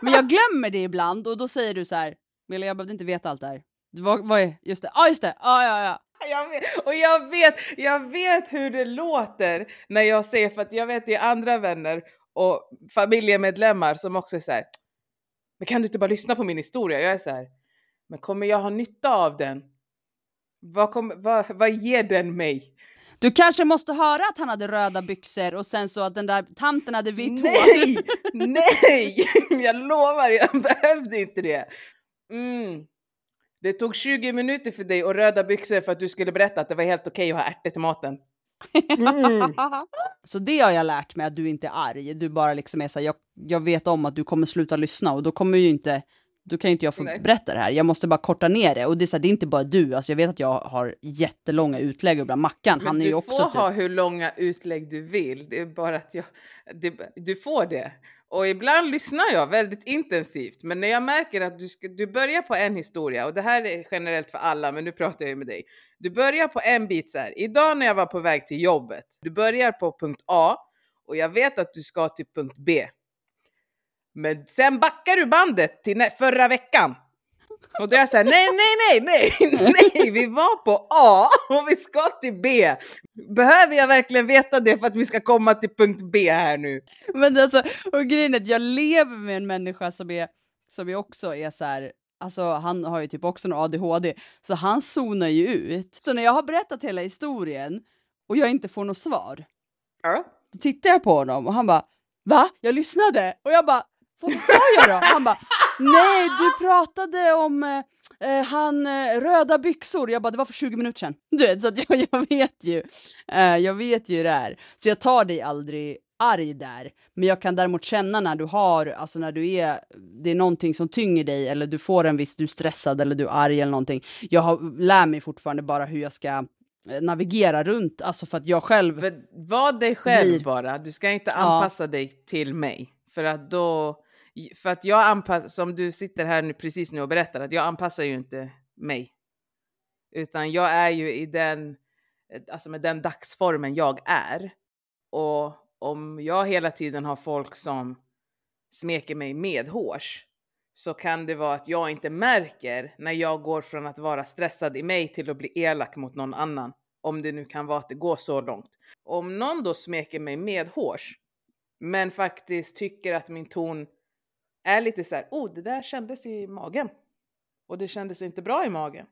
men jag glömmer det ibland och då säger du så här, Milla jag behövde inte veta allt det här. Vad, vad är, just det, ah, just det, ah, ja ja. Jag vet, och jag vet, jag vet hur det låter när jag säger, för att jag vet det är andra vänner och familjemedlemmar som också är så här, men kan du inte bara lyssna på min historia? Jag är så här, men kommer jag ha nytta av den? Vad, kommer, vad, vad ger den mig? Du kanske måste höra att han hade röda byxor och sen så att den där tanten hade vitt hår. Nej, nej, jag lovar, jag behövde inte det. Mm. Det tog 20 minuter för dig och röda byxor för att du skulle berätta att det var helt okej att ha ärtor till maten. Mm. Så det har jag lärt mig att du inte är arg. Du bara liksom är så här, jag, jag vet om att du kommer sluta lyssna och då kommer ju inte, då kan ju inte jag få Nej. berätta det här. Jag måste bara korta ner det och det är så här, det är inte bara du. Alltså jag vet att jag har jättelånga utlägg ibland Mackan, Men han är du ju också får typ. ha hur långa utlägg du vill. Det är bara att jag, det, du får det. Och ibland lyssnar jag väldigt intensivt. Men när jag märker att du, ska, du börjar på en historia och det här är generellt för alla, men nu pratar jag ju med dig. Du börjar på en bit så här. Idag när jag var på väg till jobbet. Du börjar på punkt A och jag vet att du ska till punkt B. Men sen backar du bandet till förra veckan. Och då är jag såhär, nej, nej, nej, nej, nej, vi var på A och vi ska till B. Behöver jag verkligen veta det för att vi ska komma till punkt B här nu? Men alltså, och grejen är att jag lever med en människa som är, som är också är så här, alltså han har ju typ också en ADHD, så han zonar ju ut. Så när jag har berättat hela historien och jag inte får något svar, Ja. Då tittar jag på honom och han bara Va? Jag lyssnade! Och jag bara Vad sa jag då? Han bara Nej, du pratade om eh, eh, han eh, röda byxor. Jag bara det var för 20 minuter sedan. Du vet, så att jag, jag vet ju. Eh, jag vet ju det här. Så jag tar dig aldrig arg där. Men jag kan däremot känna när du har, alltså när du är, det är någonting som tynger dig eller du får en viss, du är stressad eller du är arg eller någonting. Jag har, lär mig fortfarande bara hur jag ska eh, navigera runt, alltså för att jag själv För var dig själv Blir- bara. Du ska inte Ja. anpassa dig till mig. För att då, för att jag anpassar, som du sitter här nu, precis nu och berättar, att jag anpassar ju inte mig. Utan jag är ju i den, eh, alltså med den dagsformen jag är. Och om jag hela tiden har folk som smeker mig medhårs så kan det vara att jag inte märker när jag går från att vara stressad i mig till att bli elak mot någon annan. Om det nu kan vara att det går så långt. Om någon då smeker mig medhårs men faktiskt tycker att min ton är lite så här, oh det där kändes i magen. Och det kändes inte bra i magen.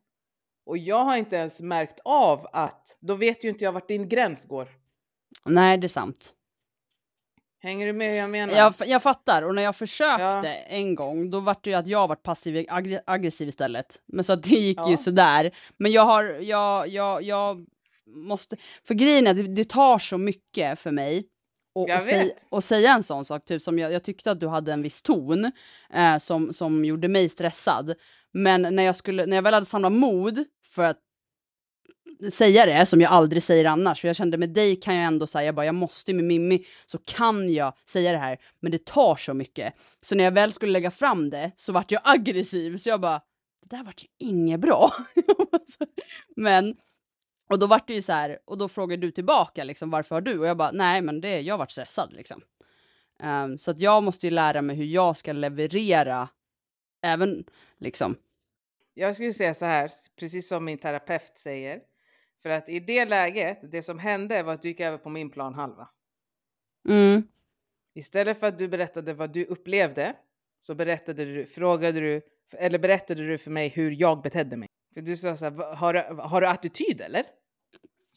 Och jag har inte ens märkt av att, då vet ju inte jag vart din gräns går. Nej, det är sant. Hänger du med hur jag menar? Jag, jag fattar, och när jag försökte Ja. en gång, då var det ju att jag var passiv aggre- aggressiv istället. Men så att det gick ju Ja. sådär. Men jag har, jag, jag, jag måste, för grejen är, det, det tar så mycket för mig och, och, säg, och säga en sån sak, typ som jag, jag tyckte att du hade en viss ton eh, som, som gjorde mig stressad. Men när jag, skulle, när jag väl hade samlat mod för att säga det, som jag aldrig säger annars, för jag kände med dig kan jag ändå säga, jag bara jag måste med Mimmi så kan jag säga det här, men det tar så mycket. Så när jag väl skulle lägga fram det så vart jag aggressiv, så jag bara, det där vart ju inget bra. men och då vart det ju så här, och då frågade du tillbaka liksom, varför har du? Och jag bara, nej men det, jag vart stressad liksom. Ehm, så att jag måste ju lära mig hur jag ska leverera, även liksom. Jag skulle säga så här, precis som min terapeut säger. För att i det läget, det som hände var att du gick över på min plan halva. Mm, Istället för att du berättade vad du upplevde så berättade du, frågade du, eller berättade du för mig hur jag betedde mig. För du sa så här, "Va- har du, har du attityd eller?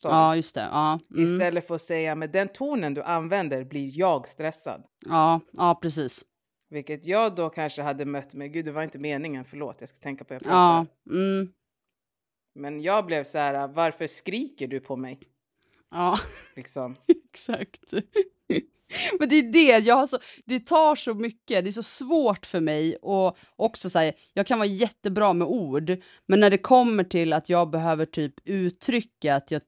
Du. ja just det, ja. Mm, Istället för att säga, med den tonen du använder blir jag stressad. ja, ja precis. Vilket jag då kanske hade mött med, gud det var inte meningen, förlåt jag ska tänka på hur jag Ja, pratar. mm, Men jag blev så här, varför skriker du på mig? ja. Liksom. Exakt. Men det är det, jag har så, det tar så mycket, det är så svårt för mig och också säga, jag kan vara jättebra med ord, men när det kommer till att jag behöver typ uttrycka att jag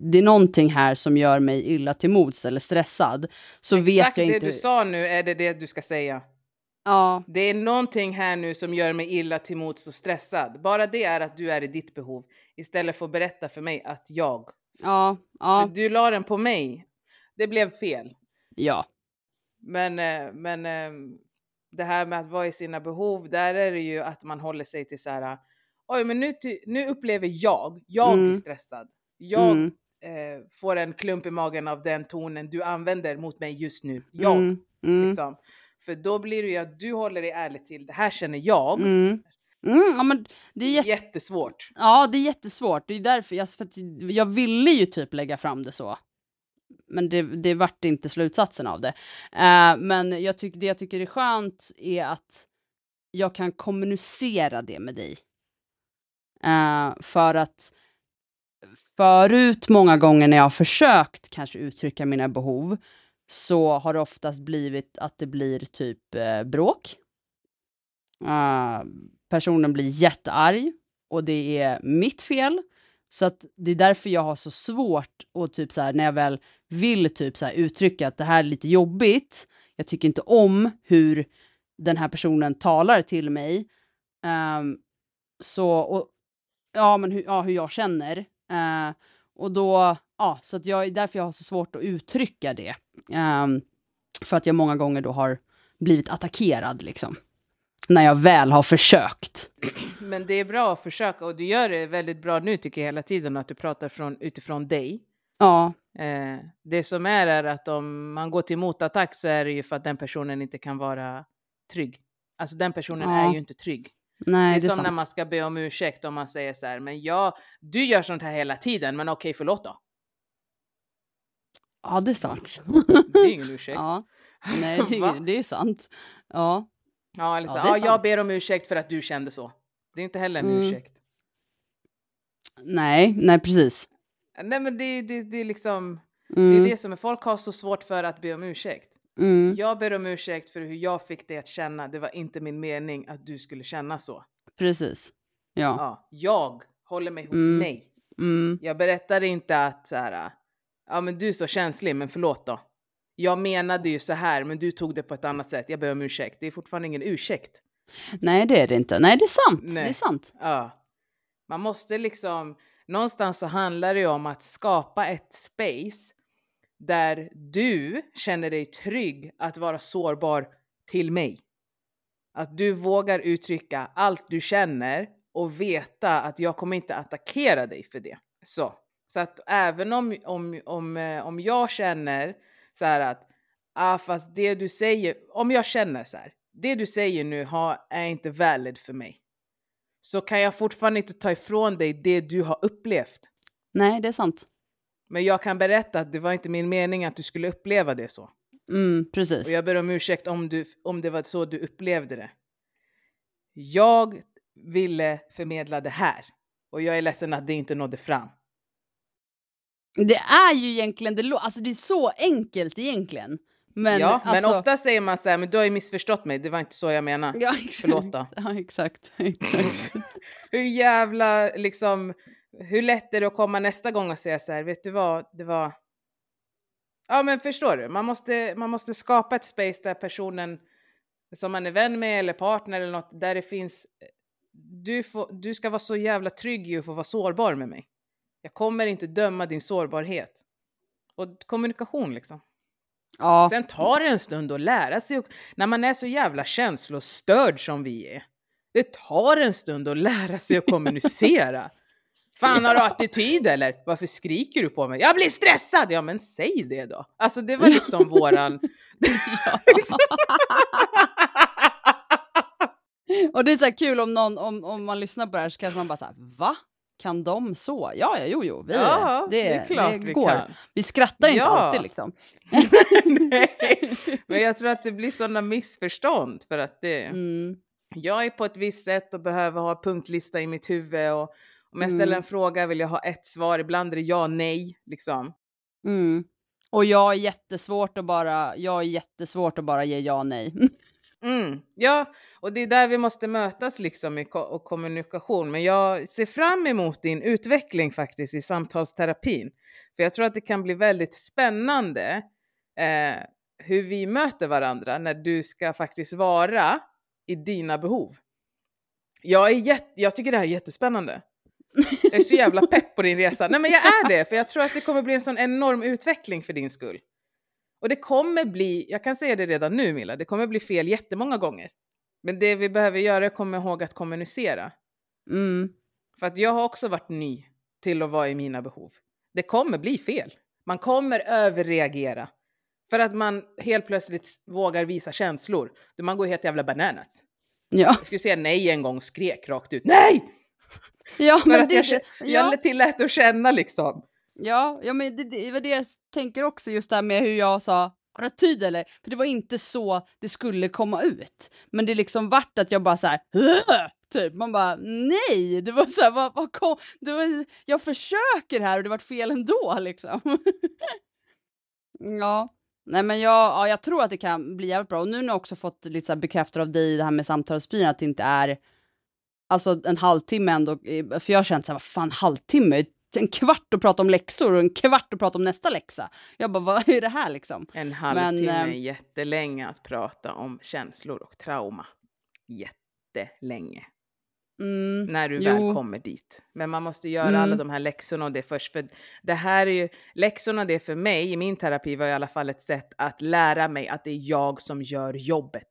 det är någonting här som gör mig illa till mods eller stressad, så vet Exakt jag det inte. du sa nu är det det du ska säga. Ja, Det är någonting här nu som gör mig illa till mods och stressad. Bara det är att du är i ditt behov. Istället för att berätta för mig att jag. ja, För ja, du la den på mig. Det blev fel. ja, Men, eh, men eh, det här med att vara i sina behov, där är det ju att man håller sig till så här. Oj, men nu, nu upplever jag, jag Mm. är stressad. Jag Mm. eh, får en klump i magen av den tonen du använder mot mig just nu. Jag. Mm, mm, Liksom. För då blir det ju att du håller dig ärlig till, det här känner jag. mm. Mm, ja, men det är jätte Jättesvårt. Ja, det är jättesvårt. Det är därför jag, för jag ville ju typ lägga fram det så. Men det, det vart inte slutsatsen av det. Eh, men jag tycker det jag tycker är skönt är att jag kan kommunicera det med dig. Eh, för att förut många gånger när jag har försökt kanske uttrycka mina behov så har det oftast blivit att det blir typ eh, bråk. Uh, personen blir jättearg och det är mitt fel. Så att det är därför jag har så svårt och typ så här när jag väl vill typ så här uttrycka att det här är lite jobbigt. Jag tycker inte om hur den här personen talar till mig. Um, så, och, ja men hur, ja, hur jag känner. Eh, och då, ja, så att jag, därför jag har så svårt att uttrycka det. Ehm, för att jag många gånger då har blivit attackerad liksom. När jag väl har försökt. Men det är bra att försöka och du gör det väldigt bra nu tycker jag hela tiden att du pratar från, utifrån dig. Ja, Eh, det som är är att om man går till motattack så är det ju för att den personen inte kan vara trygg. Alltså den personen Ja. är ju inte trygg. Nej det är det är som sant. när man ska be om ursäkt om man säger så här, men jag, du gör sånt här hela tiden, men okej förlåt då. Ja, det är sant. Det är ingen ursäkt. ja, nej det, är- det är sant. Ja, Ja, eller så, Ja, ja, det jag ber om ursäkt för att du kände så. Det är inte heller en Mm. ursäkt. nej, nej precis. Nej men det, det, det är liksom, det Mm, är det som är, folk har så svårt för att be om ursäkt. Mm, Jag ber om ursäkt för hur jag fick dig att känna, det var inte min mening att du skulle känna så. precis. Ja. Ja, jag håller mig hos Mm. mig. Mm, Jag berättar inte att så här, ja men du är så känslig, men förlåt då. Jag menade ju så här, men du tog det på ett annat sätt. Jag ber om ursäkt. Det är fortfarande ingen ursäkt. nej, det är det inte. Nej, det är sant. Det Nej. är sant. Ja. Man måste liksom, någonstans så handlar det ju om att skapa ett space där du känner dig trygg att vara sårbar till mig. Att du vågar uttrycka allt du känner och veta att jag kommer inte attackera dig för det. Så, så att även om, om, om, eh, om jag känner så här att, ah, fast det du säger, om jag känner så här, det du säger nu har, är inte valid för mig. Så kan jag fortfarande inte ta ifrån dig det du har upplevt. Nej, det är sant. Men jag kan berätta att det var inte min mening att du skulle uppleva det så. Mm, precis. Och jag ber om ursäkt om, du, om det var så du upplevde det. Jag ville förmedla det här. Och jag är ledsen att det inte nådde fram. Det är ju egentligen, det, alltså det är så enkelt egentligen. Men, ja, alltså, men ofta säger man så här, men du har ju missförstått mig, det var inte så jag menade. Ja, exakt. Förlåt då. Ja, exakt. exakt. Hur jävla, liksom, hur lätt är det att komma nästa gång och säga så här, vet du vad, det var... Ja, men förstår du? Man måste, man måste skapa ett space där personen som man är vän med eller partner eller något, där det finns... Du, får, du ska vara så jävla trygg i att få vara sårbar med mig. Jag kommer inte döma din sårbarhet. Och kommunikation liksom. Ja, Sen tar det en stund att lära sig, och- när man är så jävla känslostörd som vi är. Det tar en stund att lära sig att kommunicera. Fan har du attityd eller? Varför skriker du på mig? Jag blir stressad! Ja men säg det då. Alltså det var liksom våran... och det är så här kul om, någon, om, om man lyssnar på det här så kanske man bara såhär, va? Kan de så? Ja, ja, jo, jo, vi, ja, det, det är klart det vi går. kan. Vi skrattar inte Ja. alltid liksom. Nej, men jag tror att det blir sådana missförstånd för att det... Mm. jag är på ett visst sätt och behöver ha punktlista i mitt huvud och om jag ställer Mm. en fråga vill jag ha ett svar, ibland är det ja, nej, liksom. Mm. Och jag är jättesvårt att bara, jag är jättesvårt att bara ge ja nej. Mm, ja, och det är där vi måste mötas liksom i ko- och kommunikation. Men jag ser fram emot din utveckling faktiskt i samtalsterapin. För jag tror att det kan bli väldigt spännande eh, hur vi möter varandra när du ska faktiskt vara i dina behov. Jag, är jätte, jag tycker det här är jättespännande. Jag är så jävla pepp på din resa. Nej men jag är det, för jag tror att det kommer bli en sån enorm utveckling för din skull. Och det kommer bli, jag kan säga det redan nu Milla, det kommer bli fel jättemånga gånger. Men det vi behöver göra är komma ihåg att kommunicera. Mm. För att jag har också varit ny till att vara i mina behov. Det kommer bli fel. Man kommer överreagera. För att man helt plötsligt vågar visa känslor. Man går helt jävla bananas. Ja, Jag skulle säga nej en gång skrek rakt ut. Nej! ja men att det, jag, jag ja, tillät att känna liksom. ja, ja, men det, det var det jag tänker också just det här med hur jag sa attityd eller? För det var inte så det skulle komma ut. Men det liksom vart att jag bara så här, typ. Man bara nej, det var så här, vad, vad kom, det var, jag försöker här och det vart fel ändå liksom. ja, nej men jag, ja, jag tror att det kan bli jävligt bra och nu när jag också fått lite så bekräftat av dig det här med samtalsbyn att det inte är alltså en halvtimme ändå, för jag har känt så här, vad fan halvtimme? En kvart att prata om läxor och en kvart att prata om nästa läxa. Jag bara, vad är det här liksom? En halvtimme Men, är eh, jättelänge att prata om känslor och trauma. Jättelänge. Mm, när du Jo. väl kommer dit. Men man måste göra Mm. alla de här läxorna och det först. För det här är ju, läxorna det för mig, i min terapi var i alla fall ett sätt att lära mig att det är jag som gör jobbet.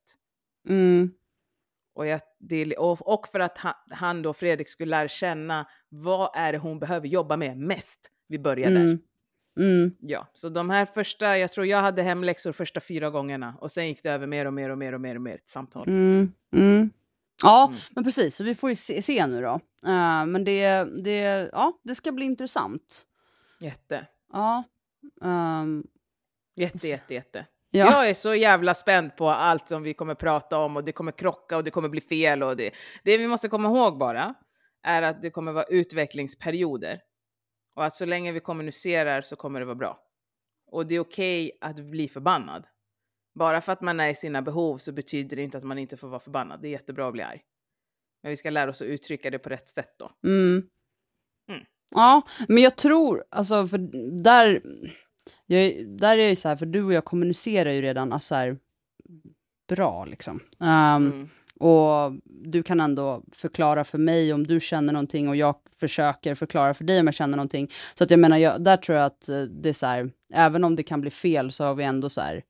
mm, Och, jag, det, och, och för att han, han då, Fredrik, skulle lära känna vad är det hon behöver jobba med mest. Vi börjar där. mm, mm, Ja, så de här första, jag tror jag hade hemläxor första fyra gångerna och sen gick det över mer och mer och mer och mer och mer ett samtal. mm, mm. Ja, Mm. men precis, så vi får ju se, se nu då. Eh, men det, det, ja, det ska bli intressant. Jätte, Ja. ehm, jätte, jätte, jätte. Ja. Jag är så jävla spänd på allt som vi kommer prata om och det kommer krocka och det kommer bli fel och det. Det vi måste komma ihåg bara är att det kommer vara utvecklingsperioder och att så länge vi kommunicerar så kommer det vara bra. Och det är okej att bli förbannad. Bara för att man är i sina behov så betyder det inte att man inte får vara förbannad. Det är jättebra att bli arg. Men vi ska lära oss att uttrycka det på rätt sätt då. Mm. Mm. Ja, men jag tror, alltså för där, jag, är- där är det så här, för du och jag kommunicerar ju redan alltså så här, bra liksom. Ehm, Mm. Och du kan ändå förklara för mig om du känner någonting och jag försöker förklara för dig om jag känner någonting. Så att jag menar, jag, där tror jag att eh, det är så här, även om det kan bli fel så har vi ändå så här,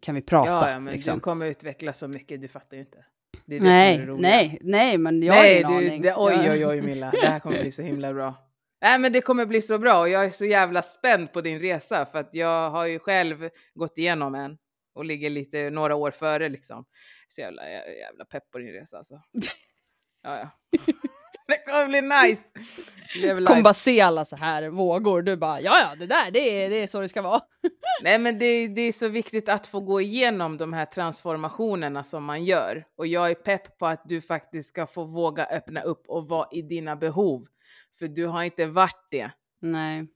kan vi prata Ja, ja, men liksom. du kommer utvecklas så mycket, du fattar ju inte. Det är det Nej, nej, nej, men jag har Nej, ingen du, aning. det, oj, Jag- oj, oj, Milla. Det här kommer bli så himla bra. Nej, men det kommer bli så bra och jag är så jävla spänd på din resa för att jag har ju själv gått igenom en och ligger lite några år före liksom. Så jävla, jävla pepp på din resa alltså. Ja, ja. Det kommer bli nice. Lev kommer life. bara se alla så här vågor, du bara ja ja det där det är, det är så det ska vara. Nej, men det, det är så viktigt att få gå igenom de här transformationerna som man gör. Och jag är pepp på att du faktiskt ska få våga öppna upp och vara i dina behov. För du har inte varit det. Nej.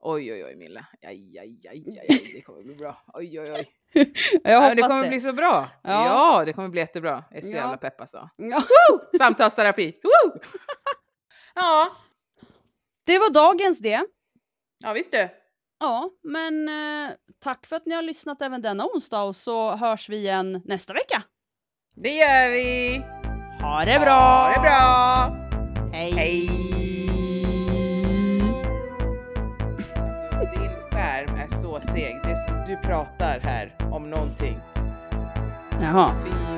Oj, oj, oj Milla. Aj, aj, aj, aj. Det kommer bli bra. Oj, oj, oj. Jag Ja, hoppas det kommer det. bli så bra. Ja. Ja, det kommer bli jättebra. Jag är så Ja. jävla pepp alltså. Ja. Samtalsterapi. Woo! Ja, Det var dagens det. ja visst du. Ja, men eh, tack för att ni har lyssnat även denna onsdag och så hörs vi igen nästa vecka. Det gör vi. Ha det bra! Ha det bra. Hej! Hej! Så seg. Det du pratar här om någonting. Jaha. Fy